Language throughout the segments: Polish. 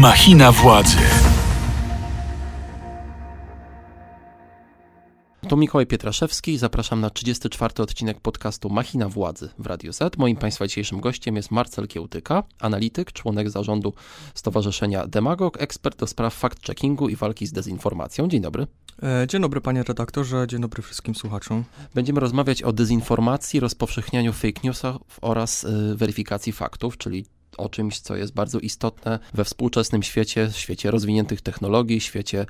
Machina władzy. Tu Mikołaj Pietraszewski, zapraszam na 34. odcinek podcastu Machina Władzy w Radio Z. Moim Państwa dzisiejszym gościem jest Marcel Kiełtyka, analityk, członek zarządu Stowarzyszenia Demagog, ekspert do spraw fact-checkingu i walki z dezinformacją. Dzień dobry. E, dzień dobry panie redaktorze, dzień dobry wszystkim słuchaczom. Będziemy rozmawiać o dezinformacji, rozpowszechnianiu fake newsów oraz y, weryfikacji faktów, czyli o czymś, co jest bardzo istotne we współczesnym świecie, świecie rozwiniętych technologii, świecie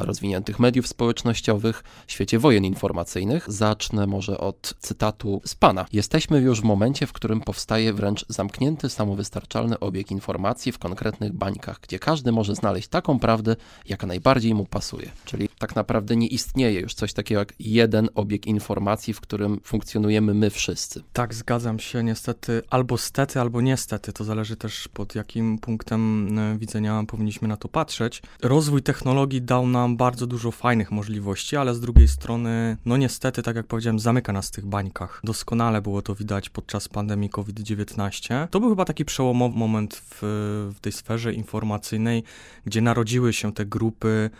rozwiniętych mediów społecznościowych, świecie wojen informacyjnych. Zacznę może od cytatu z pana. Jesteśmy już w momencie, w którym powstaje wręcz zamknięty, samowystarczalny obieg informacji w konkretnych bańkach, gdzie każdy może znaleźć taką prawdę, jaka najbardziej mu pasuje. Czyli tak naprawdę nie istnieje już coś takiego jak jeden obieg informacji, w którym funkcjonujemy my wszyscy. Tak, zgadzam się, niestety, albo stety, albo niestety, to zależy też pod jakim punktem e, widzenia powinniśmy na to patrzeć. Rozwój technologii dał nam bardzo dużo fajnych możliwości, ale z drugiej strony, no niestety, tak jak powiedziałem, zamyka nas w tych bańkach. Doskonale było to widać podczas pandemii COVID-19. To był chyba taki przełomowy moment w, w tej sferze informacyjnej, gdzie narodziły się te grupy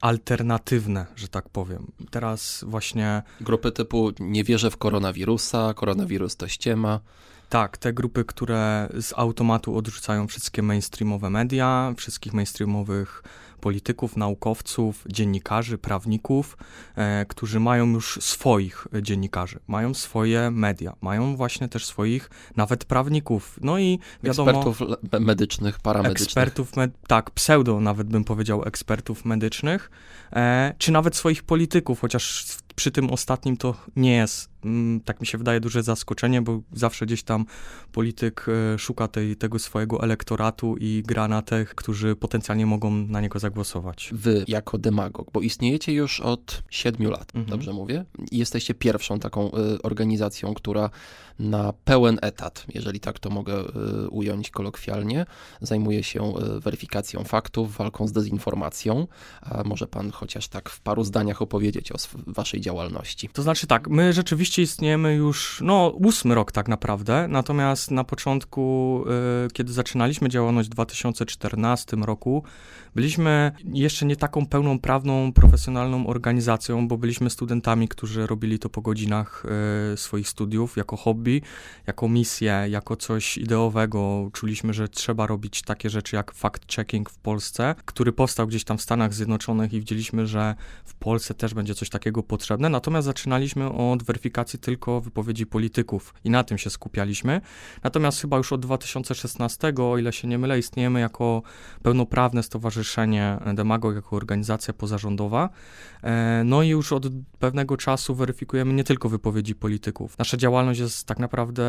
alternatywne, że tak powiem. Teraz właśnie. Grupy typu nie wierzę w koronawirusa, koronawirus to ściema. Tak, te grupy, które z automatu odrzucają wszystkie mainstreamowe media, wszystkich mainstreamowych polityków, naukowców, dziennikarzy, prawników, e, którzy mają już swoich dziennikarzy, mają swoje media, mają właśnie też swoich nawet prawników. No i wiadomo. Ekspertów medycznych, paramedycznych. Ekspertów, me tak, pseudo nawet bym powiedział ekspertów medycznych, e, czy nawet swoich polityków, chociaż przy tym ostatnim to nie jest, tak mi się wydaje, duże zaskoczenie, bo zawsze gdzieś tam polityk e, szuka tej, tego swojego elektoratu i gra na tych, którzy potencjalnie mogą na niego zagłosować. Wy jako demagog, bo istniejecie już od siedmiu lat, mhm. dobrze mówię? I jesteście pierwszą taką y, organizacją, która na pełen etat, jeżeli tak to mogę y, ująć kolokwialnie, zajmuje się y, weryfikacją faktów, walką z dezinformacją. Może pan chociaż tak w paru zdaniach opowiedzieć o waszej działalności? To znaczy tak, my rzeczywiście istniejemy już, no, ósmy rok tak naprawdę, natomiast na początku, y, kiedy zaczynaliśmy działalność w 2014 roku, byliśmy jeszcze nie taką pełną prawną, profesjonalną organizacją, bo byliśmy studentami, którzy robili to po godzinach swoich studiów jako hobby hobby, jako misję, jako coś ideowego. Czuliśmy, że trzeba robić takie rzeczy jak fact-checking w Polsce, który powstał gdzieś tam w Stanach Zjednoczonych i widzieliśmy, że w Polsce też będzie coś takiego potrzebne. Natomiast zaczynaliśmy od weryfikacji tylko wypowiedzi polityków i na tym się skupialiśmy. Natomiast chyba już od 2016, o ile się nie mylę, istniejemy jako pełnoprawne stowarzyszenie Demago, jako organizacja pozarządowa. E, no i już od pewnego czasu weryfikujemy nie tylko wypowiedzi polityków. Nasza działalność jest tak tak naprawdę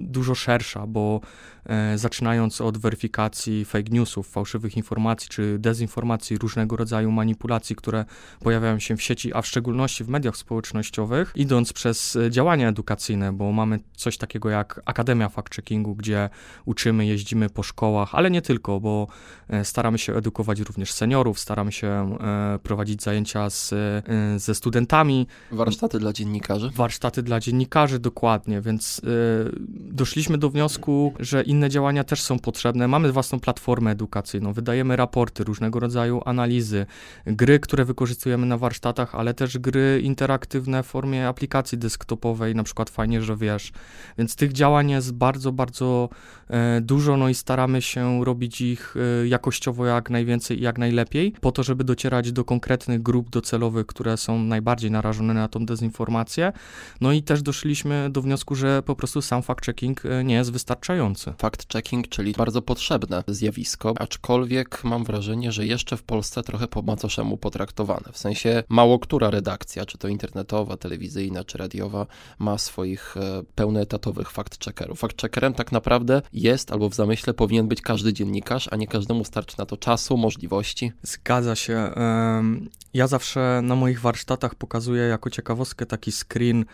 dużo szersza, bo e, zaczynając od weryfikacji fake newsów, fałszywych informacji czy dezinformacji, różnego rodzaju manipulacji, które pojawiają się w sieci, a w szczególności w mediach społecznościowych, idąc przez e, działania edukacyjne, bo mamy coś takiego jak Akademia Fact-Checkingu, gdzie uczymy, jeździmy po szkołach, ale nie tylko, bo e, staramy się edukować również seniorów, staramy się e, prowadzić zajęcia z, e, ze studentami. Warsztaty dla dziennikarzy? Warsztaty dla dziennikarzy, dokładnie, więc y, doszliśmy do wniosku, że inne działania też są potrzebne. Mamy własną platformę edukacyjną, wydajemy raporty, różnego rodzaju analizy, gry, które wykorzystujemy na warsztatach, ale też gry interaktywne w formie aplikacji desktopowej, na przykład fajnie, że wiesz. Więc tych działań jest bardzo, bardzo e, dużo, no i staramy się robić ich e, jakościowo jak najwięcej i jak najlepiej, po to, żeby docierać do konkretnych grup docelowych, które są najbardziej narażone na tą dezinformację. No i też doszliśmy do wniosku, że po prostu sam fact-checking e, nie jest wystarczający. Fact-checking, czyli bardzo potrzebne zjawisko, aczkolwiek mam wrażenie, że jeszcze w Polsce trochę po macoszemu potraktowane. W sensie mało która redakcja, czy to internetowa, telewizyjna, czy radiowa, ma swoich e, pełnoetatowych fact-checkerów. Fact-checkerem tak naprawdę jest, albo w zamyśle powinien być każdy dziennikarz, a nie każdemu starczy na to czasu, możliwości. Zgadza się. Ja zawsze na moich warsztatach pokazuję jako ciekawostkę taki screen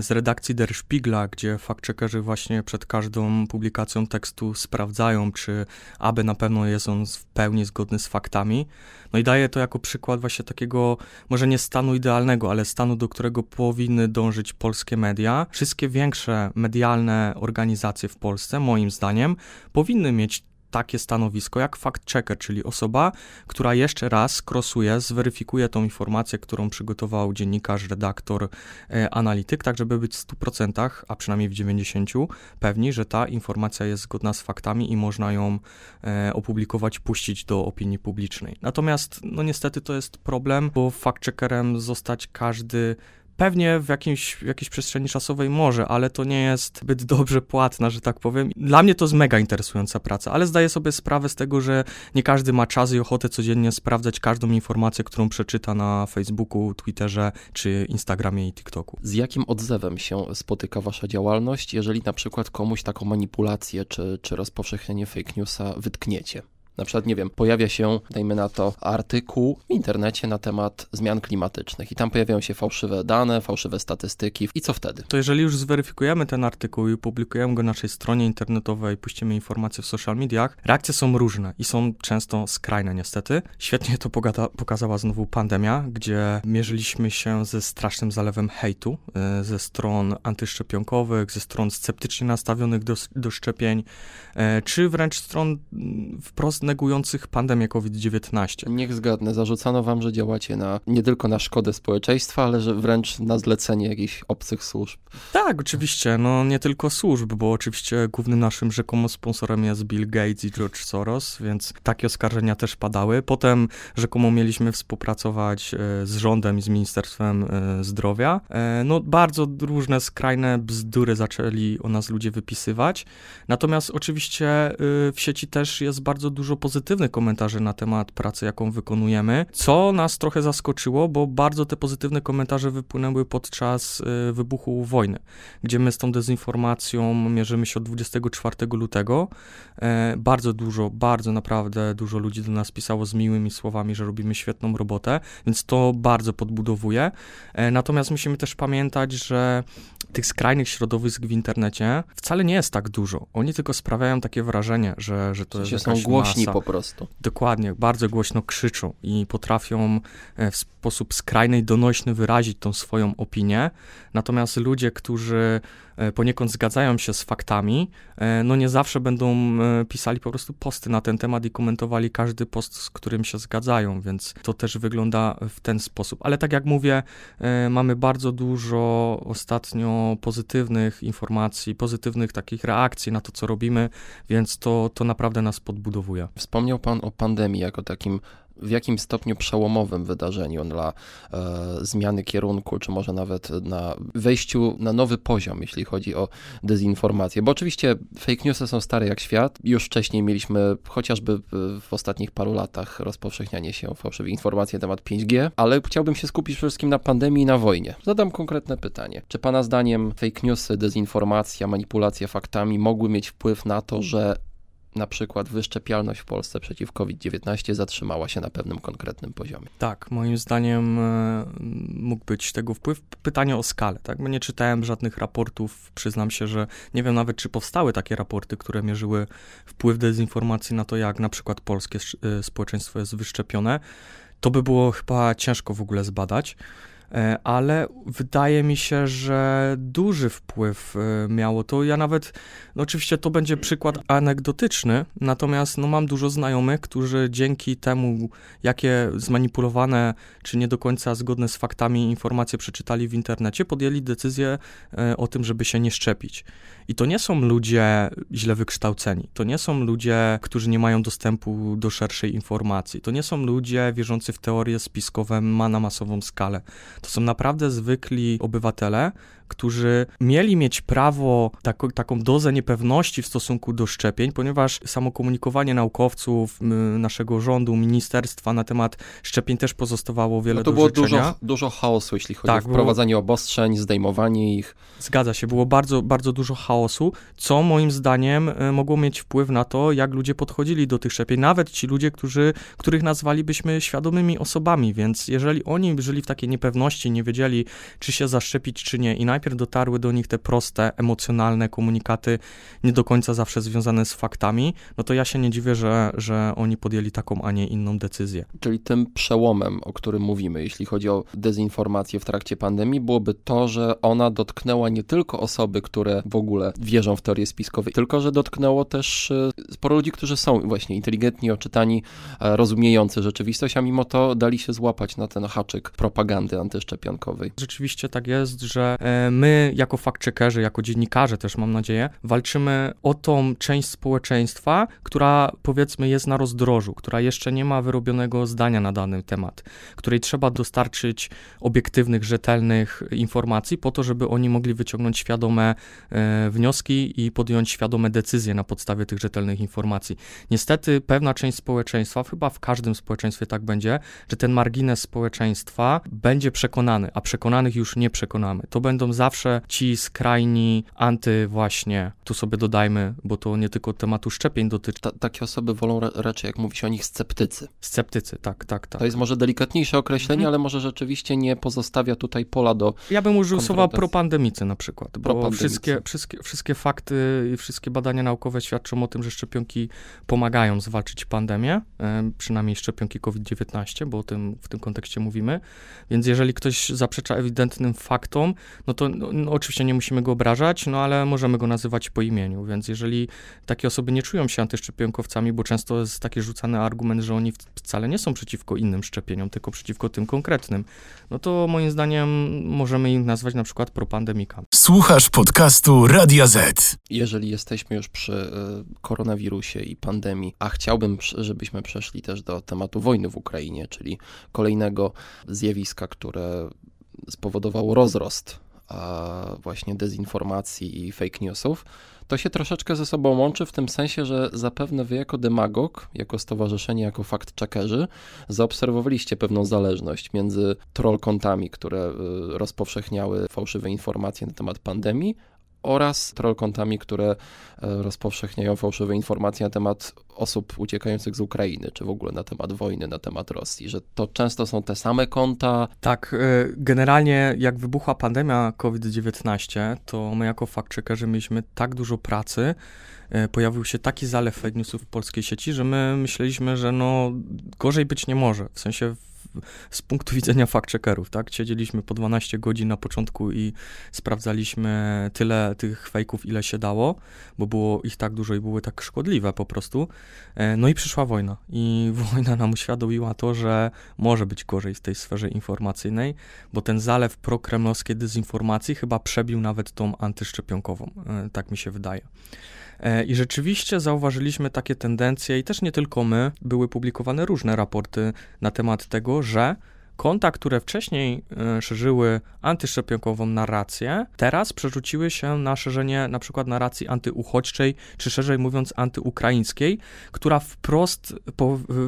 z redakcji Der Spiegla, gdzie fact-checkerzy właśnie przed każdą publikacją tekstu sprawdzają, czy aby na pewno jest on w pełni zgodny z faktami. No i daje to jako przykład właśnie takiego, może nie stanu idealnego, ale stanu, do którego powinny dążyć polskie media. Wszystkie większe medialne organizacje w Polsce, moim zdaniem, powinny mieć takie stanowisko jak fact-checker, czyli osoba, która jeszcze raz krosuje, zweryfikuje tą informację, którą przygotował dziennikarz, redaktor, e, analityk, tak żeby być w 100%, a przynajmniej w 90% pewni, że ta informacja jest zgodna z faktami i można ją e, opublikować, puścić do opinii publicznej. Natomiast, no niestety to jest problem, bo fact-checkerem zostać każdy Pewnie w, jakimś, jakiejś przestrzeni czasowej może, ale to nie jest zbyt dobrze płatna, że tak powiem. Dla mnie to jest mega interesująca praca, ale zdaję sobie sprawę z tego, że nie każdy ma czas i ochotę codziennie sprawdzać każdą informację, którą przeczyta na Facebooku, Twitterze czy Instagramie i TikToku. Z jakim odzewem się spotyka wasza działalność, jeżeli na przykład komuś taką manipulację czy, czy rozpowszechnienie fake newsa wytkniecie? Na przykład, nie wiem, pojawia się, dajmy na to, artykuł w internecie na temat zmian klimatycznych i tam pojawiają się fałszywe dane, fałszywe statystyki i co wtedy? To jeżeli już zweryfikujemy ten artykuł i publikujemy go na naszej stronie internetowej, puścimy informacje w social mediach, reakcje są różne i są często skrajne niestety. Świetnie to pogada, pokazała znowu pandemia, gdzie mierzyliśmy się ze strasznym zalewem hejtu e, ze stron antyszczepionkowych, ze stron sceptycznie nastawionych do, do szczepień, e, czy wręcz stron mm, wprost negujących pandemię COVID-19. Niech zgadnę, zarzucano wam, że działacie na, nie tylko na szkodę społeczeństwa, ale że wręcz na zlecenie jakichś obcych służb. Tak, oczywiście, no nie tylko służb, bo oczywiście głównym naszym rzekomo sponsorem jest Bill Gates i George Soros, więc takie oskarżenia też padały. Potem rzekomo mieliśmy współpracować e, z rządem i z Ministerstwem e, Zdrowia. E, no bardzo różne skrajne bzdury zaczęli o nas ludzie wypisywać. Natomiast oczywiście w sieci też jest bardzo dużo pozytywnych komentarzy na temat pracy, jaką wykonujemy, co nas trochę zaskoczyło, bo bardzo te pozytywne komentarze wypłynęły podczas y, wybuchu wojny, gdzie my z tą dezinformacją mierzymy się od 24 lutego. E, bardzo dużo, bardzo naprawdę dużo ludzi do nas pisało z miłymi słowami, że robimy świetną robotę, więc to bardzo podbudowuje. E, natomiast musimy też pamiętać, że tych skrajnych środowisk w internecie wcale nie jest tak dużo. Oni tylko sprawiają takie wrażenie, że, że to jest są głośni masa. po prostu. Dokładnie, bardzo głośno krzyczą i potrafią e, w sposób skrajny i donośny wyrazić tą swoją opinię. Natomiast ludzie, którzy poniekąd zgadzają się z faktami, e, no nie zawsze będą pisali po prostu posty na ten temat i komentowali każdy post, z którym się zgadzają, więc to też wygląda w ten sposób. Ale tak jak mówię, mamy bardzo dużo ostatnio pozytywnych informacji, pozytywnych takich reakcji na to, co robimy, więc to, to naprawdę nas podbudowuje. Wspomniał Pan o pandemii jako takim w jakim stopniu przełomowym wydarzeniu dla e, zmiany kierunku, czy może nawet na wejściu na nowy poziom, jeśli chodzi o dezinformację. Bo oczywiście fake newsy są stare jak świat. Już wcześniej mieliśmy chociażby w ostatnich paru latach rozpowszechnianie się fałszywych informacji na temat 5G, ale chciałbym się skupić przede wszystkim na pandemii i na wojnie. Zadam konkretne pytanie. Czy Pana zdaniem fake newsy, dezinformacja, manipulacja faktami mogły mieć wpływ na to, że na przykład wyszczepialność w Polsce przeciw COVID-19 zatrzymała się na pewnym konkretnym poziomie. Tak, moim zdaniem e, mógł być tego wpływ. Pytanie o skalę, tak? Bo nie czytałem żadnych raportów, przyznam się, że nie wiem nawet, czy powstały takie raporty, które mierzyły wpływ dezinformacji na to, jak na przykład polskie e, społeczeństwo jest wyszczepione. To by było chyba ciężko w ogóle zbadać. E, ale wydaje mi się, że duży wpływ e, miało to. Ja nawet, no oczywiście to będzie przykład anegdotyczny, natomiast no mam dużo znajomych, którzy dzięki temu, jakie zmanipulowane czy nie do końca zgodne z faktami informacje przeczytali w internecie, podjęli decyzję e, o tym, żeby się nie szczepić. I to nie są ludzie źle wykształceni, to nie są ludzie, którzy nie mają dostępu do szerszej informacji, to nie są ludzie wierzący w teorie spiskowe ma na masową skalę. To są naprawdę zwykli obywatele, którzy mieli mieć prawo, taką, taką dozę niepewności w stosunku do szczepień, ponieważ samo komunikowanie naukowców, naszego rządu, ministerstwa na temat szczepień też pozostawało wiele no to było dużo, dużo chaosu, jeśli chodzi tak, o wprowadzanie było... obostrzeń, zdejmowanie ich. Zgadza się, było bardzo, bardzo dużo chaosu, co moim zdaniem e, mogło mieć wpływ na to, jak ludzie podchodzili do tych szczepień, nawet ci ludzie, którzy, których nazwalibyśmy świadomymi osobami, więc jeżeli oni żyli w takiej niepewności, nie wiedzieli, czy się zaszczepić, czy nie i najpierw dotarły do nich te proste, emocjonalne komunikaty, nie do końca zawsze związane z faktami, no to ja się nie dziwię, że, że oni podjęli taką, a nie inną decyzję. Czyli tym przełomem, o którym mówimy, jeśli chodzi o dezinformację w trakcie pandemii, byłoby to, że ona dotknęła nie tylko osoby, które w ogóle wierzą w teorie spiskowe, tylko że dotknęło też e, sporo ludzi, którzy są właśnie inteligentni, oczytani, e, rozumiejący rzeczywistość, a mimo to dali się złapać na ten haczyk propagandy antyszczepionkowej. Rzeczywiście tak jest, że e, my jako fact-checkerzy, jako dziennikarze też mam nadzieję, walczymy o tą część społeczeństwa, która powiedzmy jest na rozdrożu, która jeszcze nie ma wyrobionego zdania na dany temat, której trzeba dostarczyć obiektywnych, rzetelnych informacji po to, żeby oni mogli wyciągnąć świadome wnioski i podjąć świadome decyzje na podstawie tych rzetelnych informacji. Niestety pewna część społeczeństwa, chyba w każdym społeczeństwie tak będzie, że ten margines społeczeństwa będzie przekonany, a przekonanych już nie przekonamy. To będą zawsze ci skrajni anty właśnie, tu sobie dodajmy, bo to nie tylko tematu szczepień dotyczy. Ta, takie osoby wolą raczej, jak mówi się o nich, sceptycy. Sceptycy, tak, tak, tak. To jest może delikatniejsze określenie, mhm. ale może rzeczywiście nie pozostawia tutaj pola do Ja bym użył słowa propandemicy na przykład, bo wszystkie, wszystkie, wszystkie fakty i wszystkie badania naukowe świadczą o tym, że szczepionki pomagają zwalczyć pandemię, przynajmniej szczepionki COVID-19, bo o tym w tym kontekście mówimy. Więc jeżeli ktoś zaprzecza ewidentnym faktom, no to no, no, oczywiście nie musimy go obrażać, no ale możemy go nazywać po imieniu. Więc jeżeli takie osoby nie czują się antyszczepionkowcami, bo często jest taki rzucany argument, że oni wcale nie są przeciwko innym szczepieniom, tylko przeciwko tym konkretnym, no to moim zdaniem możemy ich nazwać na przykład propandemikami. Słuchasz podcastu Radia Z. Jeżeli jesteśmy już przy y, koronawirusie i pandemii, a chciałbym, żebyśmy przeszli też do tematu wojny w Ukrainie, czyli kolejnego zjawiska, które spowodowało rozrost właśnie dezinformacji i fake newsów, to się troszeczkę ze sobą łączy w tym sensie, że zapewne wy jako demagog, jako stowarzyszenie, jako fact-checkerzy zaobserwowaliście pewną zależność między troll kontami, które y, rozpowszechniały fałszywe informacje na temat pandemii, oraz trollkontami, które e, rozpowszechniają fałszywe informacje na temat osób uciekających z Ukrainy, czy w ogóle na temat wojny, na temat Rosji, że to często są te same konta. Tak, e, generalnie jak wybuchła pandemia COVID-19, to my jako fact-checkerzy mieliśmy tak dużo pracy, e, pojawił się taki zalew fake newsów w polskiej sieci, że my myśleliśmy, że no gorzej być nie może, w sensie z punktu widzenia fact-checkerów, tak? Siedzieliśmy po 12 godzin na początku i sprawdzaliśmy tyle tych fejków, ile się dało, bo było ich tak dużo i były tak szkodliwe po prostu. E, no i przyszła wojna i wojna nam uświadomiła to, że może być gorzej w tej sferze informacyjnej, bo ten zalew prokremlowskiej dezinformacji chyba przebił nawet tą antyszczepionkową, e, tak mi się wydaje. E, I rzeczywiście zauważyliśmy takie tendencje, i też nie tylko my, były publikowane różne raporty na temat tego, że konta, które wcześniej e, szerzyły antyszczepionkową narrację, teraz przerzuciły się na szerzenie na przykład narracji antyuchodźczej, czy szerzej mówiąc antyukraińskiej, która wprost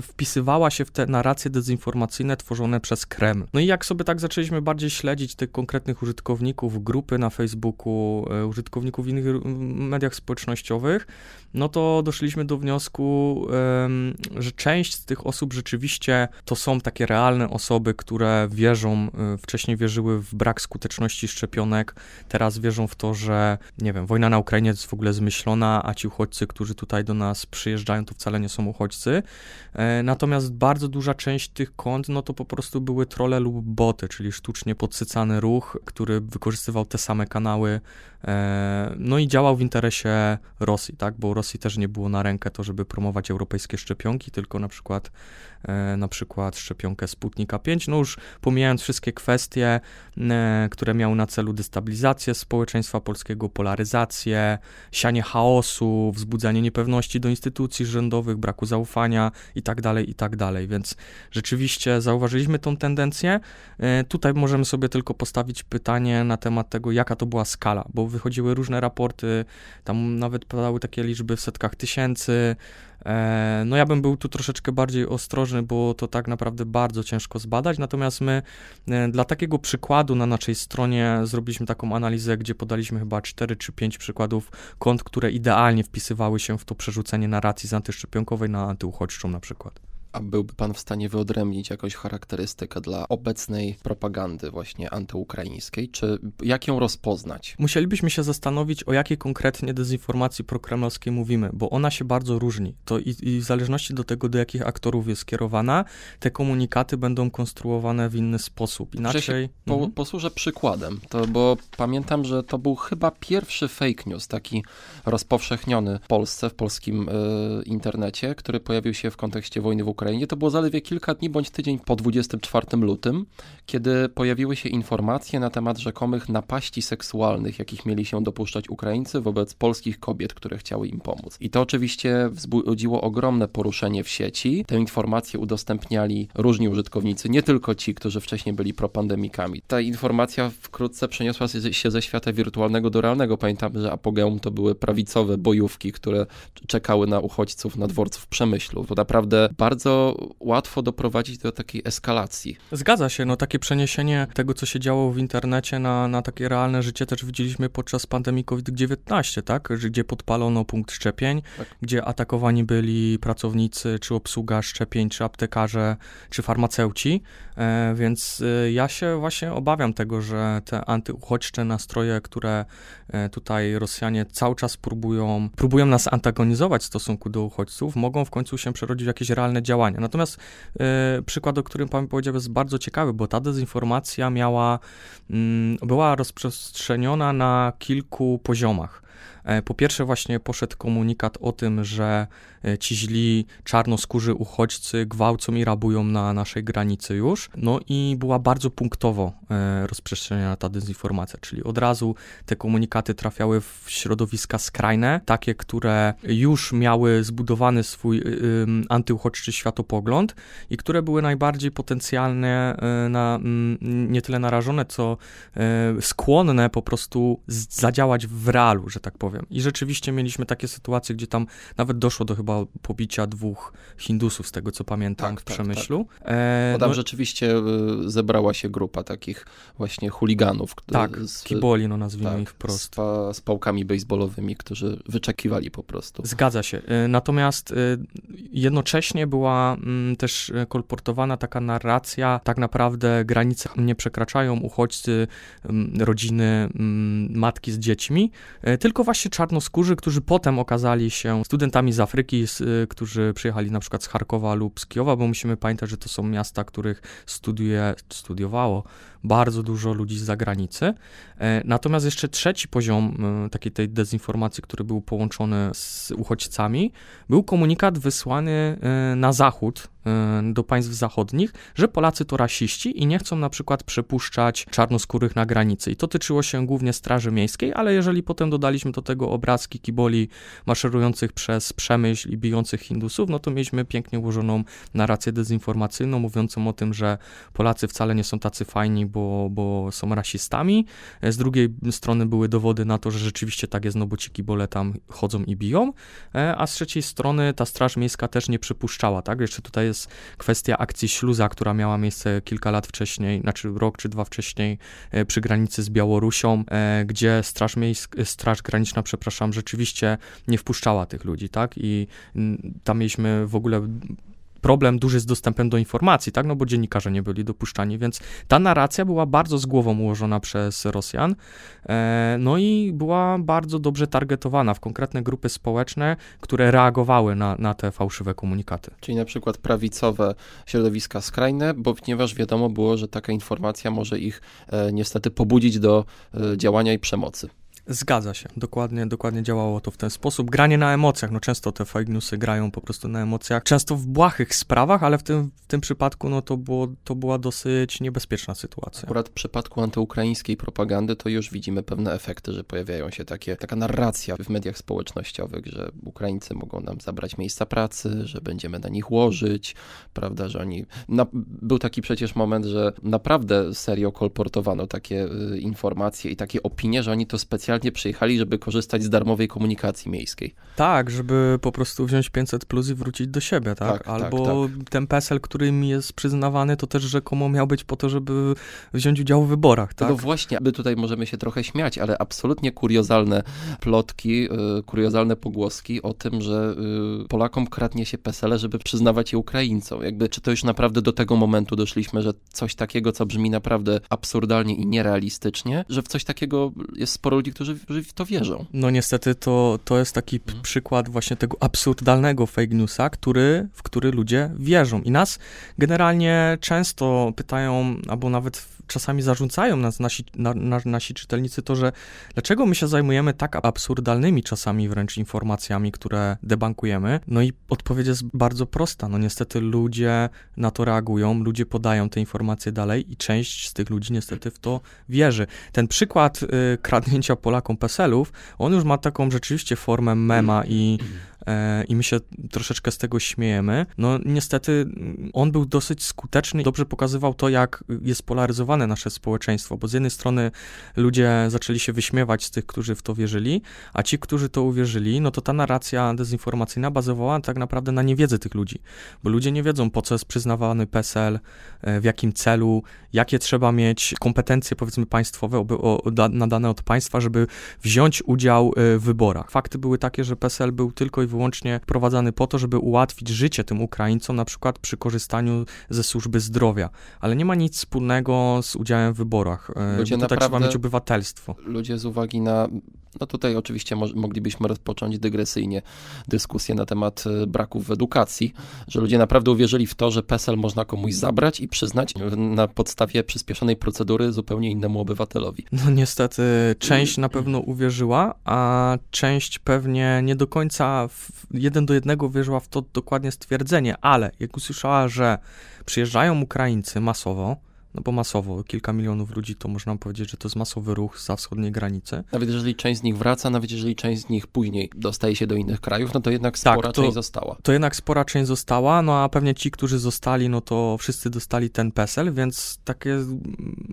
wpisywała się w te narracje dezinformacyjne tworzone przez Kreml. No i jak sobie tak zaczęliśmy bardziej śledzić tych konkretnych użytkowników, grupy na Facebooku, e, użytkowników w innych mediach społecznościowych, no to doszliśmy do wniosku, że część z tych osób rzeczywiście to są takie realne osoby, które wierzą, y, wcześniej wierzyły w brak skuteczności szczepionek, teraz wierzą w to, że nie wiem, wojna na Ukrainie jest w ogóle zmyślona, a ci uchodźcy, którzy tutaj do nas przyjeżdżają, to wcale nie są uchodźcy. E, natomiast bardzo duża część tych kont, no to po prostu były trole lub boty, czyli sztucznie podsycany ruch, który wykorzystywał te same kanały, e, no i działał w interesie Rosji, tak, bo Rosji też nie było na rękę to, żeby promować europejskie szczepionki, tylko na przykład E, na przykład szczepionkę Sputnika 5, no już pomijając wszystkie kwestie, które miały na celu destabilizację społeczeństwa polskiego, polaryzację, sianie chaosu, wzbudzanie niepewności do instytucji rządowych, braku zaufania itd., tak itd., tak więc rzeczywiście zauważyliśmy tą tendencję. E, tutaj możemy sobie tylko postawić pytanie na temat tego, jaka to była skala, bo wychodziły różne raporty, tam nawet padały takie liczby w setkach tysięcy, no ja bym był tu troszeczkę bardziej ostrożny, bo to tak naprawdę bardzo ciężko zbadać, natomiast my e, dla takiego przykładu na naszej stronie zrobiliśmy taką analizę, gdzie podaliśmy chyba 4 czy 5 przykładów kont, które idealnie wpisywały się w to przerzucenie narracji z antyszczepionkowej na antyuchodźczą na przykład. A byłby pan w stanie wyodrębnić jakąś charakterystykę dla obecnej propagandy właśnie antyukraińskiej? Czy jak ją rozpoznać? Musielibyśmy się zastanowić, o jakiej konkretnie dezinformacji prokremlowskiej mówimy, bo ona się bardzo różni. To i, i w zależności do tego, do jakich aktorów jest skierowana, te komunikaty będą konstruowane w inny sposób. Inaczej... Po, mhm. Posłużę przykładem, to, bo pamiętam, że to był chyba pierwszy fake news, taki rozpowszechniony w Polsce, w polskim y, internecie, który pojawił się w kontekście wojny w Ukrainie. To było zaledwie kilka dni bądź tydzień po 24 lutym, kiedy pojawiły się informacje na temat rzekomych napaści seksualnych, jakich mieli się dopuszczać Ukraińcy wobec polskich kobiet, które chciały im pomóc. I to oczywiście wzbudziło ogromne poruszenie w sieci. Te informacje udostępniali różni użytkownicy, nie tylko ci, którzy wcześniej byli propandemikami. Ta informacja wkrótce przeniosła się ze świata wirtualnego do realnego. Pamiętam, że apogeum to były prawicowe bojówki, które czekały na uchodźców na dworcu w Przemyślu. To naprawdę bardzo łatwo doprowadzić do takiej eskalacji. Zgadza się, no takie przeniesienie tego, co się działo w internecie na, na takie realne życie też widzieliśmy podczas pandemii COVID-19, tak? Gdzie podpalono punkt szczepień, tak. gdzie atakowani byli pracownicy, czy obsługa szczepień, czy aptekarze, czy farmaceuci, e, więc e, ja się właśnie obawiam tego, że te antyuchodźcze nastroje, które e, tutaj Rosjanie cały czas próbują, próbują nas antagonizować w stosunku do uchodźców, mogą w końcu się przerodzić w jakieś realne działania. Natomiast e, przykład, o którym pan powiedział, jest bardzo ciekawy, bo ta dezinformacja miała, mm, była rozprzestrzeniona na kilku poziomach. E, po pierwsze, właśnie poszedł komunikat o tym, że e, ci źli czarnoskórzy uchodźcy gwałcą i rabują na naszej granicy już. No i była bardzo punktowo e, rozprzestrzeniana ta dezinformacja, czyli od razu te komunikaty trafiały w środowiska skrajne, takie, które już miały zbudowany swój antyuchodźczy światopogląd i które były najbardziej potencjalnie na, nie tyle narażone, co skłonne po prostu zadziałać w realu, że tak powiem powiem. I rzeczywiście mieliśmy takie sytuacje, gdzie tam nawet doszło do chyba pobicia dwóch Hindusów, z tego co pamiętam, tak, w tak, Przemyślu. Tak, tak. E, Bo tam no, rzeczywiście y, zebrała się grupa takich właśnie chuliganów. Tak, z, kiboli, no nazwijmy tak, ich wprost. Z, pa, z pałkami baseballowymi, którzy wyczekiwali po prostu. Zgadza się. E, natomiast e, jednocześnie była mm, też kolportowana taka narracja, tak naprawdę granice nie przekraczają uchodźcy, mm, rodziny, mm, matki z dziećmi, tylko właśnie czarnoskórzy, którzy potem okazali się studentami z Afryki, z, którzy przyjechali na przykład z Charkowa lub z Kijowa, bo musimy pamiętać, że to są miasta, których studiuje, studiowało bardzo dużo ludzi z zagranicy. E, natomiast jeszcze trzeci poziom e, takiej tej dezinformacji, który był połączony z uchodźcami, był komunikat wysłany e, na zachód do państw zachodnich, że Polacy to rasiści i nie chcą na przykład przepuszczać czarnoskórych na granicy. I to tyczyło się głównie Straży Miejskiej, ale jeżeli potem dodaliśmy do tego obrazki kiboli maszerujących przez Przemyśl i bijących Hindusów, no to mieliśmy pięknie ułożoną narrację dezinformacyjną, mówiącą o tym, że Polacy wcale nie są tacy fajni, bo, bo są rasistami. Z drugiej strony były dowody na to, że rzeczywiście tak jest, no bo ci kibole tam chodzą i biją, e, a z trzeciej strony ta Straż Miejska też nie przypuszczała, tak? Jeszcze tutaj jest kwestia akcji Śluza, która miała miejsce kilka lat wcześniej, znaczy rok czy dwa wcześniej e, przy granicy z Białorusią, e, gdzie Straż, Miejska, Straż Graniczna, przepraszam, rzeczywiście nie wpuszczała tych ludzi, tak? I tam mieliśmy w ogóle problem duży z dostępem do informacji, tak, no bo dziennikarze nie byli dopuszczani, więc ta narracja była bardzo z głową ułożona przez Rosjan, e, no i była bardzo dobrze targetowana w konkretne grupy społeczne, które reagowały na, na te fałszywe komunikaty. Czyli na przykład prawicowe środowiska skrajne, bo ponieważ wiadomo było, że taka informacja może ich e, niestety pobudzić do e, działania i przemocy. Zgadza się, dokładnie, dokładnie działało to w ten sposób. Granie na emocjach, no często te fake newsy grają po prostu na emocjach, często w błahych sprawach, ale w tym, w tym przypadku no to, było, to była dosyć niebezpieczna sytuacja. Akurat w przypadku antyukraińskiej propagandy to już widzimy pewne efekty, że pojawiają się takie, taka narracja w mediach społecznościowych, że Ukraińcy mogą nam zabrać miejsca pracy, że będziemy na nich łożyć, prawda, że oni... Na, był taki przecież moment, że naprawdę serio kolportowano takie y, informacje i takie opinie, że oni to specjalnie specjalnie przyjechali, żeby korzystać z darmowej komunikacji miejskiej. Tak, żeby po prostu wziąć 500 plus i wrócić do siebie, tak? Tak, tak, Albo ten PESEL, który mi jest przyznawany, to też rzekomo miał być po to, żeby wziąć udział w wyborach, tak? No właśnie, my tutaj możemy się trochę śmiać, ale absolutnie kuriozalne plotki, yy, kuriozalne pogłoski o tym, że yy, Polakom kradnie się PESEL, żeby przyznawać je Ukraińcom. Jakby, czy to już naprawdę do tego momentu doszliśmy, że coś takiego, co brzmi naprawdę absurdalnie i nierealistycznie, że w coś takiego jest sporo ludzi, którzy, którzy w to wierzą. No niestety to, to jest taki hmm. przykład właśnie tego absurdalnego fake newsa, który, w który ludzie wierzą. I nas generalnie często pytają, albo nawet czasami zarzucają nas nasi, na, na, nasi czytelnicy to, że dlaczego my się zajmujemy tak absurdalnymi czasami wręcz informacjami, które debankujemy. No i odpowiedź jest bardzo prosta. No niestety ludzie na to reagują, ludzie podają te informacje dalej i część z tych ludzi niestety w to wierzy. Ten przykład y, kradnięcia Polakom PESEL-ów, on już ma taką rzeczywiście formę mema i i my się troszeczkę z tego śmiejemy. No niestety on był dosyć skuteczny i dobrze pokazywał to, jak jest polaryzowane nasze społeczeństwo, bo z jednej strony ludzie zaczęli się wyśmiewać z tych, którzy w to wierzyli, a ci, którzy to uwierzyli, no to ta narracja dezinformacyjna bazowała tak naprawdę na niewiedzy tych ludzi, bo ludzie nie wiedzą, po co jest przyznawany PESEL, e, w jakim celu, jakie trzeba mieć kompetencje, powiedzmy, państwowe nadane od państwa, żeby wziąć udział e, w wyborach. Fakty były takie, że PESEL był tylko i wyłącznie wprowadzany po to, żeby ułatwić życie tym Ukraińcom, na przykład przy korzystaniu ze służby zdrowia, ale nie ma nic wspólnego z udziałem w wyborach. E, ludzie tutaj trzeba mieć obywatelstwo. Ludzie z uwagi na no tutaj oczywiście moglibyśmy rozpocząć dygresyjnie dyskusję na temat e, braków w edukacji, że ludzie naprawdę uwierzyli w to, że PESEL można komuś zabrać i przyznać na podstawie przyspieszonej procedury zupełnie innemu obywatelowi. No niestety część na pewno uwierzyła, a część pewnie nie do końca jeden do jednego wierzyła w to dokładnie stwierdzenie, ale jak usłyszała, że przyjeżdżają Ukraińcy masowo, no bo masowo, kilka milionów ludzi, to można powiedzieć, że to jest masowy ruch za wschodniej granicy. Nawet jeżeli część z nich wraca, nawet jeżeli część z nich później dostaje się do innych krajów, no to jednak spora tak, to, część została. To jednak spora część została, no a pewnie ci, którzy zostali, no to wszyscy dostali ten PESEL, więc takie,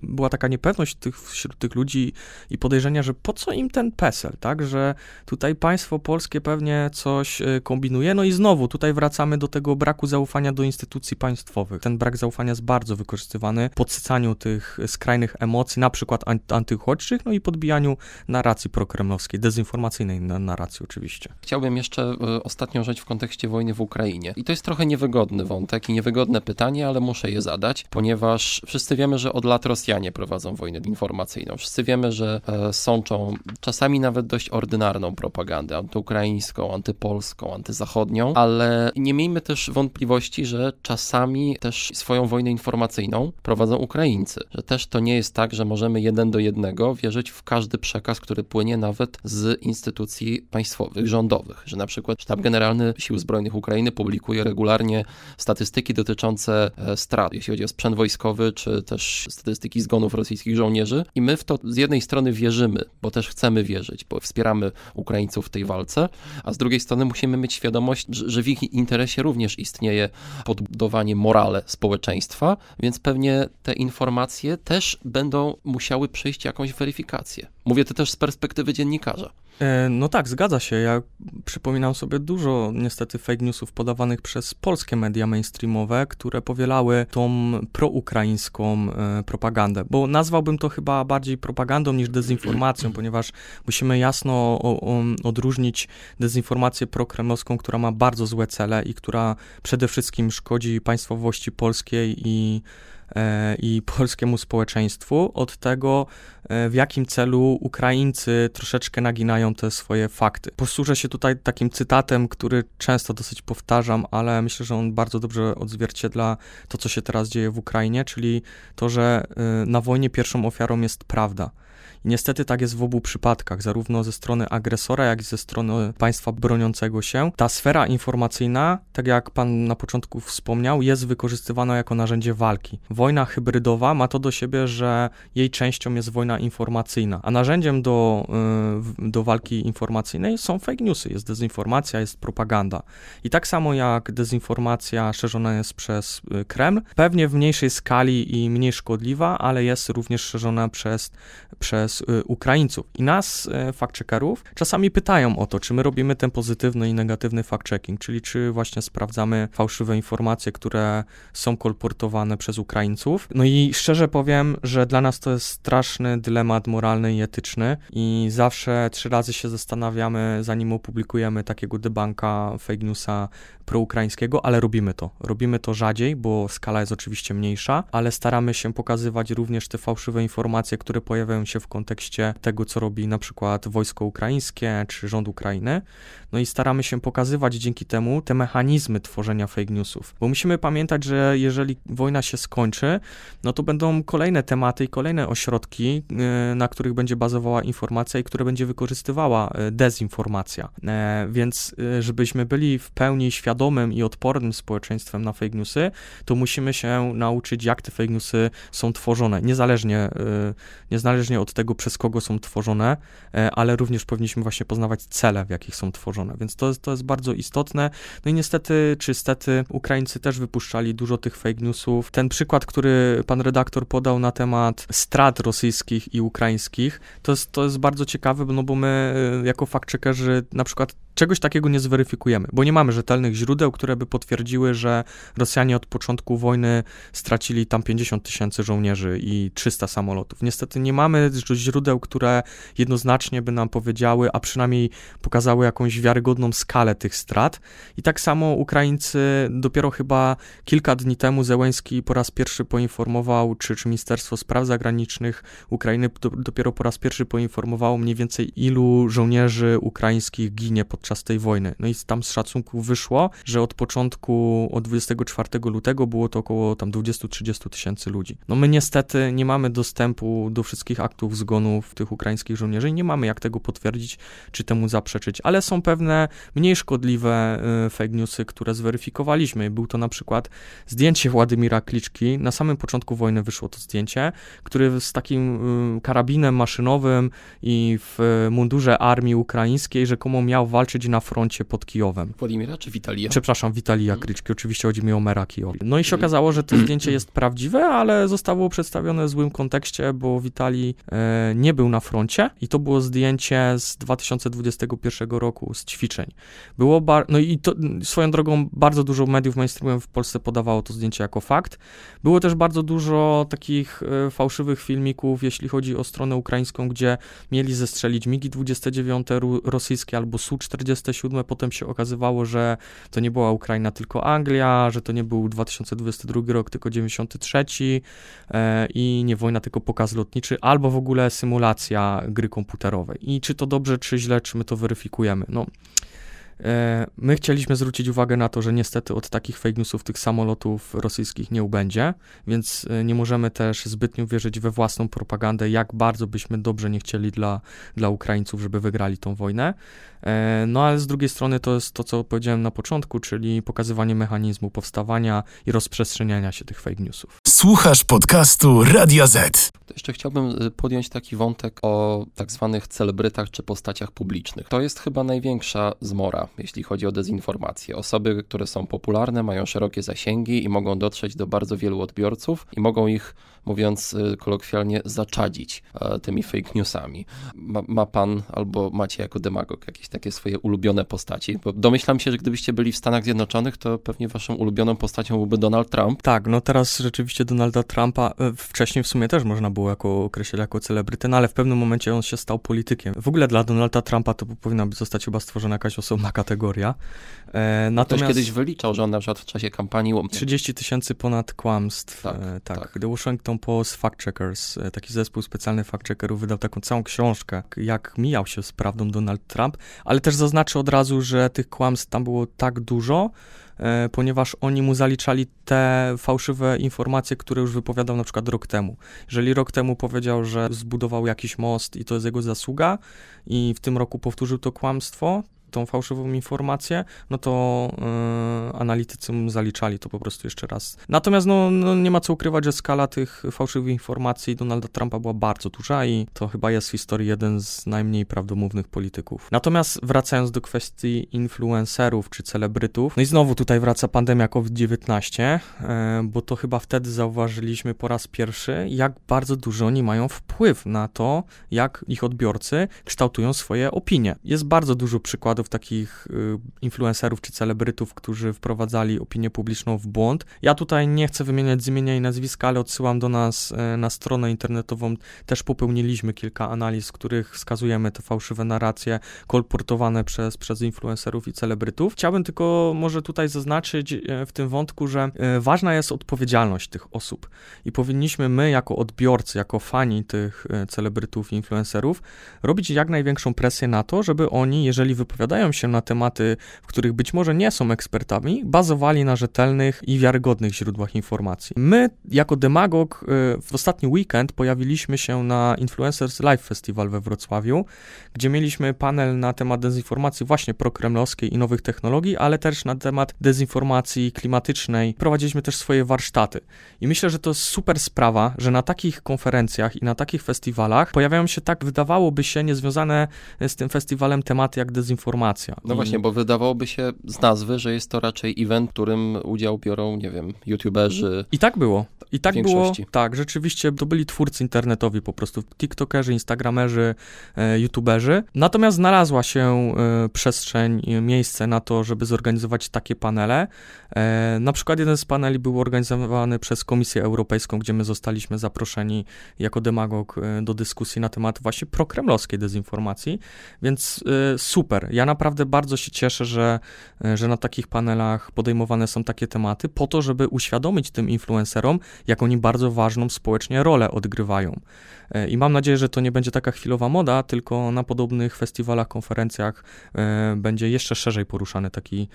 była taka niepewność tych, wśród tych ludzi i podejrzenia, że po co im ten PESEL, tak, że tutaj państwo polskie pewnie coś y, kombinuje, no i znowu tutaj wracamy do tego braku zaufania do instytucji państwowych. Ten brak zaufania jest bardzo wykorzystywany pod podsycaniu tych skrajnych emocji, na przykład antyuchodźczych, no i podbijaniu narracji prokremlowskiej, dezinformacyjnej narracji oczywiście. Chciałbym jeszcze e, ostatnią rzecz w kontekście wojny w Ukrainie. I to jest trochę niewygodny wątek i niewygodne pytanie, ale muszę je zadać, ponieważ wszyscy wiemy, że od lat Rosjanie prowadzą wojnę informacyjną. Wszyscy wiemy, że e, sączą czasami nawet dość ordynarną propagandę antyukraińską, antypolską, antyzachodnią, ale nie miejmy też wątpliwości, że czasami też swoją wojnę informacyjną prowadzą Ukraińcy. Że też to nie jest tak, że możemy jeden do jednego wierzyć w każdy przekaz, który płynie nawet z instytucji państwowych, rządowych. Że na przykład Sztab Generalny Sił Zbrojnych Ukrainy publikuje regularnie statystyki dotyczące e, strat, jeśli chodzi o sprzęt wojskowy, czy też statystyki zgonów rosyjskich żołnierzy. I my w to z jednej strony wierzymy, bo też chcemy wierzyć, bo wspieramy Ukraińców w tej walce, a z drugiej strony musimy mieć świadomość, że w ich interesie również istnieje podbudowanie morale społeczeństwa, więc pewnie te informacje też będą musiały przejść jakąś weryfikację. Mówię to też z perspektywy dziennikarza. E, no tak, zgadza się. Ja przypominam sobie dużo niestety fake newsów podawanych przez polskie media mainstreamowe, które powielały tą proukraińską e, propagandę, bo nazwałbym to chyba bardziej propagandą niż dezinformacją, ponieważ musimy jasno odróżnić dezinformację prokremlowską, która ma bardzo złe cele i która przede wszystkim szkodzi państwowości polskiej i i polskiemu społeczeństwu od tego, e, w jakim celu Ukraińcy troszeczkę naginają te swoje fakty. Posłużę się tutaj takim cytatem, który często dosyć powtarzam, ale myślę, że on bardzo dobrze odzwierciedla to, co się teraz dzieje w Ukrainie, czyli to, że e, na wojnie pierwszą ofiarą jest prawda. I niestety tak jest w obu przypadkach, zarówno ze strony agresora, jak i ze strony państwa broniącego się. Ta sfera informacyjna, tak jak pan na początku wspomniał, jest wykorzystywana jako narzędzie walki. Wojna hybrydowa ma to do siebie, że jej częścią jest wojna informacyjna, a narzędziem do, y, do walki informacyjnej są fake newsy, jest dezinformacja, jest propaganda. I tak samo jak dezinformacja szerzona jest przez y, Kreml, pewnie w mniejszej skali i mniej szkodliwa, ale jest również szerzona przez, przez przez y, Ukraińców. I nas, y, fact-checkerów, czasami pytają o to, czy my robimy ten pozytywny i negatywny fact-checking, czyli czy właśnie sprawdzamy fałszywe informacje, które są kolportowane przez Ukraińców. No i szczerze powiem, że dla nas to jest straszny dylemat moralny i etyczny i zawsze trzy razy się zastanawiamy, zanim opublikujemy takiego debanka fake newsa proukraińskiego, ale robimy to. Robimy to rzadziej, bo skala jest oczywiście mniejsza, ale staramy się pokazywać również te fałszywe informacje, które pojawiają się w kontekście tego, co robi na przykład wojsko ukraińskie czy rząd Ukrainy. No i staramy się pokazywać dzięki temu te mechanizmy tworzenia fake newsów. Bo musimy pamiętać, że jeżeli wojna się skończy, no to będą kolejne tematy i kolejne ośrodki, y, na których będzie bazowała informacja i które będzie wykorzystywała y, dezinformacja. E, więc y, żebyśmy byli w pełni świadomym i odpornym społeczeństwem na fake newsy, to musimy się nauczyć, jak te fake newsy są tworzone, niezależnie, niezależnie od tego, przez kogo są tworzone, e, ale również powinniśmy właśnie poznawać cele, w jakich są tworzone. Więc to jest, to jest bardzo istotne. No i niestety, czy stety, Ukraińcy też wypuszczali dużo tych fake newsów. Ten przykład, który pan redaktor podał na temat strat rosyjskich i ukraińskich, to jest, to jest bardzo ciekawe, no bo my y, jako fact-checkerzy na przykład czegoś takiego nie zweryfikujemy, bo nie mamy rzetelnych źródeł, które by potwierdziły, że Rosjanie od początku wojny stracili tam 50 tysięcy żołnierzy i 300 samolotów. Niestety nie mamy źródeł, które jednoznacznie by nam powiedziały, a przynajmniej pokazały jakąś wiarygodną skalę tych strat. I tak samo Ukraińcy dopiero chyba kilka dni temu Zełęski po raz pierwszy poinformował, czy, czy Ministerstwo Spraw Zagranicznych Ukrainy do, dopiero po raz pierwszy poinformowało mniej więcej ilu żołnierzy ukraińskich ginie pod podczas tej wojny. No i tam z szacunków wyszło, że od początku, od 24 lutego było to około tam 20-30 tysięcy ludzi. No my niestety nie mamy dostępu do wszystkich aktów zgonów tych ukraińskich żołnierzy i nie mamy jak tego potwierdzić, czy temu zaprzeczyć, ale są pewne mniej szkodliwe y, fake newsy, które zweryfikowaliśmy. Był to na przykład zdjęcie Władimira Kliczki. Na samym początku wojny wyszło to zdjęcie, który z takim y, karabinem maszynowym i w mundurze armii ukraińskiej rzekomo miał walczyć walczyć na froncie pod Kijowem. Władimira czy Witalia? Przepraszam, Witalia hmm. Kryczki, oczywiście chodzi mi o mera Kijowa. No i się okazało, że to zdjęcie jest prawdziwe, ale zostało przedstawione w złym kontekście, bo Witali e, nie był na froncie i to było zdjęcie z 2021 roku z ćwiczeń. Było bar- no i to, swoją drogą bardzo dużo mediów mainstreamowych w Polsce podawało to zdjęcie jako fakt. Było też bardzo dużo takich e, fałszywych filmików, jeśli chodzi o stronę ukraińską, gdzie mieli zestrzelić MIGI 29 rosyjskie albo Su-40 47 potem się okazywało, że to nie była Ukraina, tylko Anglia, że to nie był 2022 rok, tylko 93 e, i nie wojna, tylko pokaz lotniczy, albo w ogóle symulacja gry komputerowej. I czy to dobrze, czy źle, czy my to weryfikujemy? No, my chcieliśmy zwrócić uwagę na to, że niestety od takich fake newsów tych samolotów rosyjskich nie ubędzie, więc e, nie możemy też zbytnio wierzyć we własną propagandę, jak bardzo byśmy dobrze nie chcieli dla, dla Ukraińców, żeby wygrali tą wojnę. E, no ale z drugiej strony to jest to, co powiedziałem na początku, czyli pokazywanie mechanizmu powstawania i rozprzestrzeniania się tych fake newsów. Słuchasz podcastu Radia Z. Jeszcze chciałbym podjąć taki wątek o tak zwanych celebrytach czy postaciach publicznych. To jest chyba największa zmora, jeśli chodzi o dezinformację. Osoby, które są popularne, mają szerokie zasięgi i mogą dotrzeć do bardzo wielu odbiorców i mogą ich, mówiąc y, kolokwialnie, zaczadzić e, tymi fake newsami. Ma, ma pan albo macie jako demagog jakieś takie swoje ulubione postaci? Bo domyślam się, że gdybyście byli w Stanach Zjednoczonych, to pewnie waszą ulubioną postacią byłby Donald Trump. Tak, no teraz rzeczywiście Donalda Trumpa, e, wcześniej w sumie też można było jako określać jako celebrytę, no ale w pewnym momencie on się stał politykiem. W ogóle dla Donalda Trumpa to powinna zostać chyba stworzona jakaś osobna kategoria. E, natomiast... Ktoś kiedyś wyliczał, że on na przykład w czasie kampanii... 30 tysięcy ponad kłamstw. Tak, e, tak. tak. The Washington Post Fact Checkers, e, taki zespół specjalny fact checkerów wydał taką całą książkę, jak mijał się z prawdą Donald Trump, ale też zaznaczy od razu, że tych kłamstw tam było tak dużo, E, ponieważ oni mu zaliczali te fałszywe informacje, które już wypowiadał na przykład rok temu. Jeżeli rok temu powiedział, że zbudował jakiś most i to jest jego zasługa i w tym roku powtórzył to kłamstwo, tą fałszywą informację, no to yy, analitycy zaliczali to po prostu jeszcze raz. Natomiast no, no, nie ma co ukrywać, że skala tych fałszywych informacji Donalda Trumpa była bardzo duża i to chyba jest w historii jeden z najmniej prawdomównych polityków. Natomiast wracając do kwestii influencerów czy celebrytów, no i znowu tutaj wraca pandemia COVID-19, yy, bo to chyba wtedy zauważyliśmy po raz pierwszy, jak bardzo dużo oni mają wpływ na to, jak ich odbiorcy kształtują swoje opinie. Jest bardzo dużo przykładów takich y, influencerów czy celebrytów, którzy wprowadzali opinię publiczną w błąd. Ja tutaj nie chcę wymieniać z imienia i nazwiska, ale odsyłam do nas y, na stronę internetową. Też popełniliśmy kilka analiz, w których wskazujemy te fałszywe narracje kolportowane przez, przez influencerów i celebrytów. Chciałbym tylko może tutaj zaznaczyć y, w tym wątku, że ważna jest odpowiedzialność tych osób i powinniśmy my jako odbiorcy, jako fani tych celebrytów i influencerów robić jak największą presję na to, żeby oni, jeżeli wypowiadają się na tematy, w których być może nie są ekspertami, bazowali na rzetelnych i wiarygodnych źródłach informacji. My, jako demagog, y, w ostatni weekend pojawiliśmy się na Influencers Live Festival we Wrocławiu, gdzie mieliśmy panel na temat dezinformacji właśnie prokremlowskiej i nowych technologii, ale też na temat dezinformacji klimatycznej. Prowadziliśmy też swoje warsztaty. I myślę, że to jest super sprawa, że na takich konferencjach i na takich festiwalach pojawiają się tak, wydawałoby się, niezwiązane z tym festiwalem tematy jak dezinformacja. No I... właśnie, bo wydawałoby się z nazwy, że jest to raczej event, w którym udział biorą, nie wiem, youtuberzy. I tak było. I tak było, tak, rzeczywiście to byli twórcy internetowi po prostu, tiktokerzy, instagramerzy, e, youtuberzy. Natomiast znalazła się e, przestrzeń, e, miejsce na to, żeby zorganizować takie panele. E, na przykład jeden z paneli był organizowany przez Komisję Europejską, gdzie my zostaliśmy zaproszeni jako demagog e, do dyskusji na temat właśnie prokremlowskiej dezinformacji, więc e, super. Ja naprawdę bardzo się cieszę, że, że na takich panelach podejmowane są takie tematy, po to, żeby uświadomić tym influencerom, jak oni bardzo ważną społecznie rolę odgrywają. I mam nadzieję, że to nie będzie taka chwilowa moda, tylko na podobnych festiwalach, konferencjach będzie jeszcze szerzej poruszany taki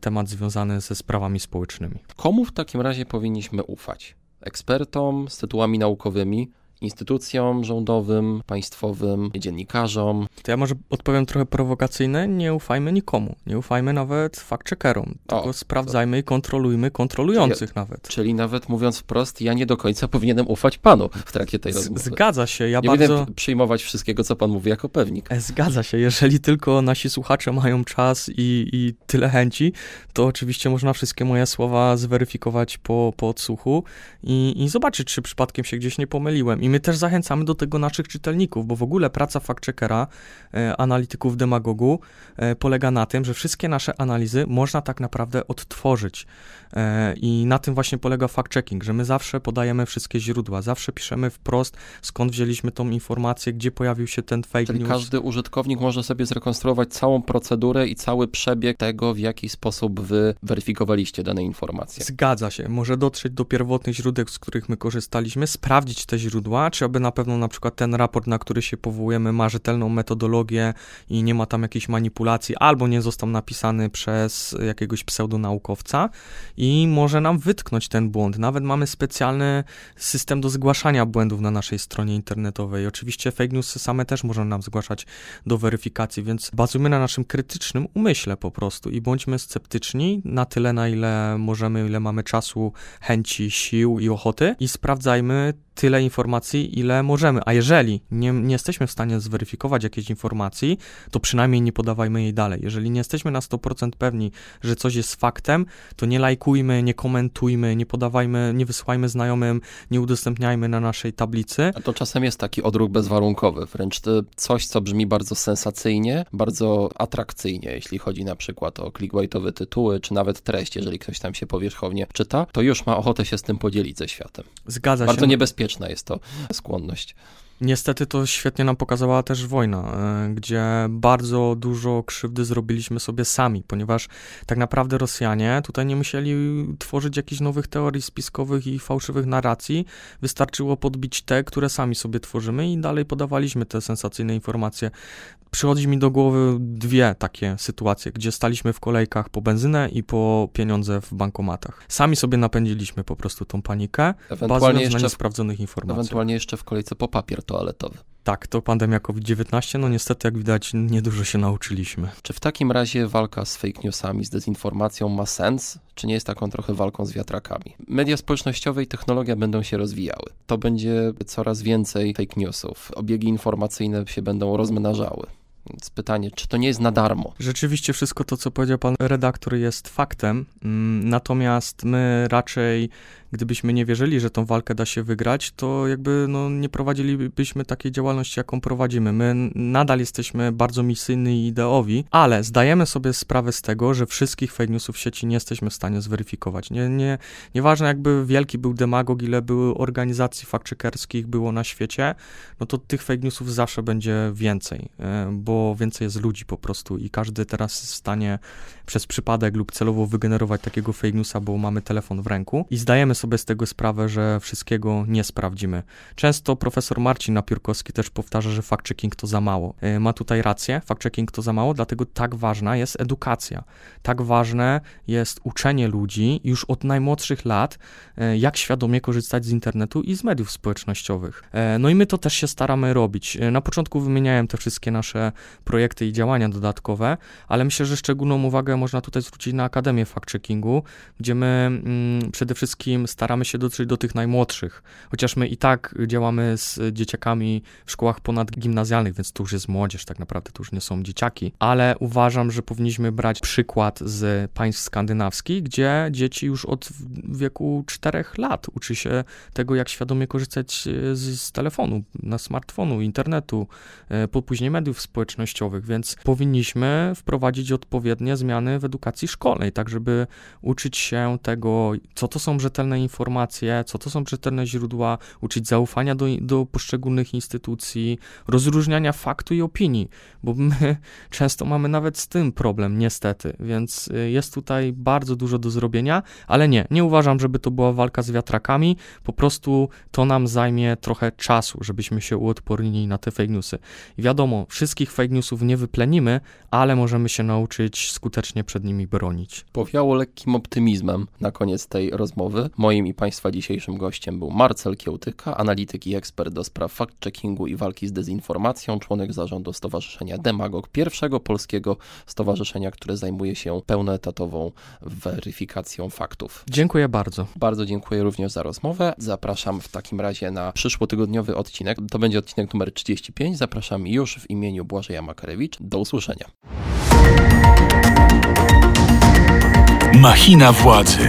temat związany ze sprawami społecznymi. Komu w takim razie powinniśmy ufać? Ekspertom z tytułami naukowymi, instytucjom rządowym, państwowym, dziennikarzom. To ja może odpowiem trochę prowokacyjne, nie ufajmy nikomu, nie ufajmy nawet fact-checkerom, tylko o, sprawdzajmy to... i kontrolujmy kontrolujących czyli, nawet. Czyli nawet mówiąc wprost, ja nie do końca powinienem ufać panu w trakcie tej rozmowy. Zgadza się, ja nie bardzo... przyjmować wszystkiego, co pan mówi jako pewnik. E, zgadza się, jeżeli tylko nasi słuchacze mają czas i, i tyle chęci, to oczywiście można wszystkie moje słowa zweryfikować po, po odsłuchu i, i zobaczyć, czy przypadkiem się gdzieś nie pomyliłem. I my też zachęcamy do tego naszych czytelników, bo w ogóle praca fact-checkera, e, analityków demagogu e, polega na tym, że wszystkie nasze analizy można tak naprawdę odtworzyć. E, I na tym właśnie polega fact-checking, że my zawsze podajemy wszystkie źródła, zawsze piszemy wprost, skąd wzięliśmy tą informację, gdzie pojawił się ten fake Czyli news. każdy użytkownik może sobie zrekonstruować całą procedurę i cały przebieg tego, w jaki sposób wy weryfikowaliście dane informacje. Zgadza się. Może dotrzeć do pierwotnych źródeł, z których my korzystaliśmy, sprawdzić te źródła, czy aby na pewno na przykład ten raport, na który się powołujemy, ma rzetelną metodologię i nie ma tam jakiejś manipulacji, albo nie został napisany przez jakiegoś pseudonaukowca i może nam wytknąć ten błąd. Nawet mamy specjalny system do zgłaszania błędów na naszej stronie internetowej. Oczywiście fake newsy same też można nam zgłaszać do weryfikacji, więc bazujmy na naszym krytycznym umyśle po prostu i bądźmy sceptyczni na tyle, na ile możemy, ile mamy czasu, chęci, sił i ochoty i sprawdzajmy tyle informacji, ile możemy. A jeżeli nie, nie, jesteśmy w stanie zweryfikować jakiejś informacji, to przynajmniej nie podawajmy jej dalej. Jeżeli nie jesteśmy na 100% pewni, że coś jest faktem, to nie lajkujmy, nie komentujmy, nie podawajmy, nie wysyłajmy znajomym, nie udostępniajmy na naszej tablicy. A to czasem jest taki odruch bezwarunkowy, wręcz coś, co brzmi bardzo sensacyjnie, bardzo atrakcyjnie, jeśli chodzi na przykład o clickbaitowe tytuły, czy nawet treść, jeżeli ktoś tam się powierzchownie czyta, to już ma ochotę się z tym podzielić ze światem. Zgadza bardzo się. Bardzo niebezpieczna jest to skłonność. Niestety to świetnie nam pokazała też wojna, e, gdzie bardzo dużo krzywdy zrobiliśmy sobie sami, ponieważ tak naprawdę Rosjanie tutaj nie musieli tworzyć jakichś nowych teorii spiskowych i fałszywych narracji. Wystarczyło podbić te, które sami sobie tworzymy i dalej podawaliśmy te sensacyjne informacje. Przychodzi mi do głowy dwie takie sytuacje, gdzie staliśmy w kolejkach po benzynę i po pieniądze w bankomatach. Sami sobie napędziliśmy po prostu tą panikę, bazując na niesprawdzonych informacjach. Ewentualnie jeszcze w kolejce po papier toaletowy. Tak, to pandemia COVID-19, no niestety, jak widać, niedużo się nauczyliśmy. Czy w takim razie walka z fake newsami, z dezinformacją ma sens, czy nie jest taką trochę walką z wiatrakami? Media społecznościowe i technologia będą się rozwijały. To będzie coraz więcej fake newsów. Obiegi informacyjne się będą rozmnażały. Więc pytanie, czy to nie jest na darmo? Rzeczywiście wszystko to, co powiedział pan redaktor, jest faktem. Mm, natomiast my raczej gdybyśmy nie wierzyli, że tą walkę da się wygrać, to jakby no, nie prowadzilibyśmy takiej działalności, jaką prowadzimy. My nadal jesteśmy bardzo misyjni i ideowi, ale zdajemy sobie sprawę z tego, że wszystkich fake newsów w sieci nie jesteśmy w stanie zweryfikować. Nie, nie, nieważne jakby wielki był demagog, ile było organizacji fact-checkerskich było na świecie, no to tych fake newsów zawsze będzie więcej, e, bo więcej jest ludzi po prostu i każdy teraz jest w stanie przez przypadek lub celowo wygenerować takiego fake newsa, bo mamy telefon w ręku i zdajemy sobie z tego sprawę, że wszystkiego nie sprawdzimy. Często profesor Marcin Napiórkowski też powtarza, że fact-checking to za mało. E, ma tutaj rację, fact-checking to za mało, dlatego tak ważna jest edukacja. Tak ważne jest uczenie ludzi już od najmłodszych lat, e, jak świadomie korzystać z internetu i z mediów społecznościowych. E, no i my to też się staramy robić. Na początku wymieniałem te wszystkie nasze projekty i działania dodatkowe, ale myślę, że szczególną uwagę można tutaj zwrócić na Akademię Fact-Checkingu, gdzie my mm, przede wszystkim staramy się dotrzeć do tych najmłodszych, chociaż my i tak działamy z dzieciakami w szkołach ponadgimnazjalnych, więc to już jest młodzież, tak naprawdę to już nie są dzieciaki, ale uważam, że powinniśmy brać przykład z państw skandynawskich, gdzie dzieci już od wieku 4 lat uczy się tego, jak świadomie korzystać z, z telefonu, na smartfonu, internetu, e, później mediów społecznościowych, więc powinniśmy wprowadzić odpowiednie zmiany w edukacji szkolnej, tak żeby uczyć się tego, co to są rzetelne informacje, co to są czytelne źródła, uczyć zaufania do, do poszczególnych instytucji, rozróżniania faktu i opinii, bo my często mamy nawet z tym problem, niestety, więc y, jest tutaj bardzo dużo do zrobienia, ale nie, nie uważam, żeby to była walka z wiatrakami, po prostu to nam zajmie trochę czasu, żebyśmy się uodpornili na te fake newsy. Wiadomo, wszystkich fake newsów nie wyplenimy, ale możemy się nauczyć skutecznie przed nimi bronić. Powiało lekkim optymizmem na koniec tej rozmowy. Moim i Państwa dzisiejszym gościem był Marcel Kiełtyka, analityk i ekspert do spraw fact-checkingu i walki z dezinformacją, członek zarządu Stowarzyszenia Demagog, pierwszego polskiego stowarzyszenia, które zajmuje się pełnoetatową weryfikacją faktów. Dziękuję bardzo. Bardzo dziękuję również za rozmowę. Zapraszam w takim razie na przyszłotygodniowy odcinek. To będzie odcinek numer 35. Zapraszam już w imieniu Błażeja Makarewicz. Do usłyszenia. Machina władzy.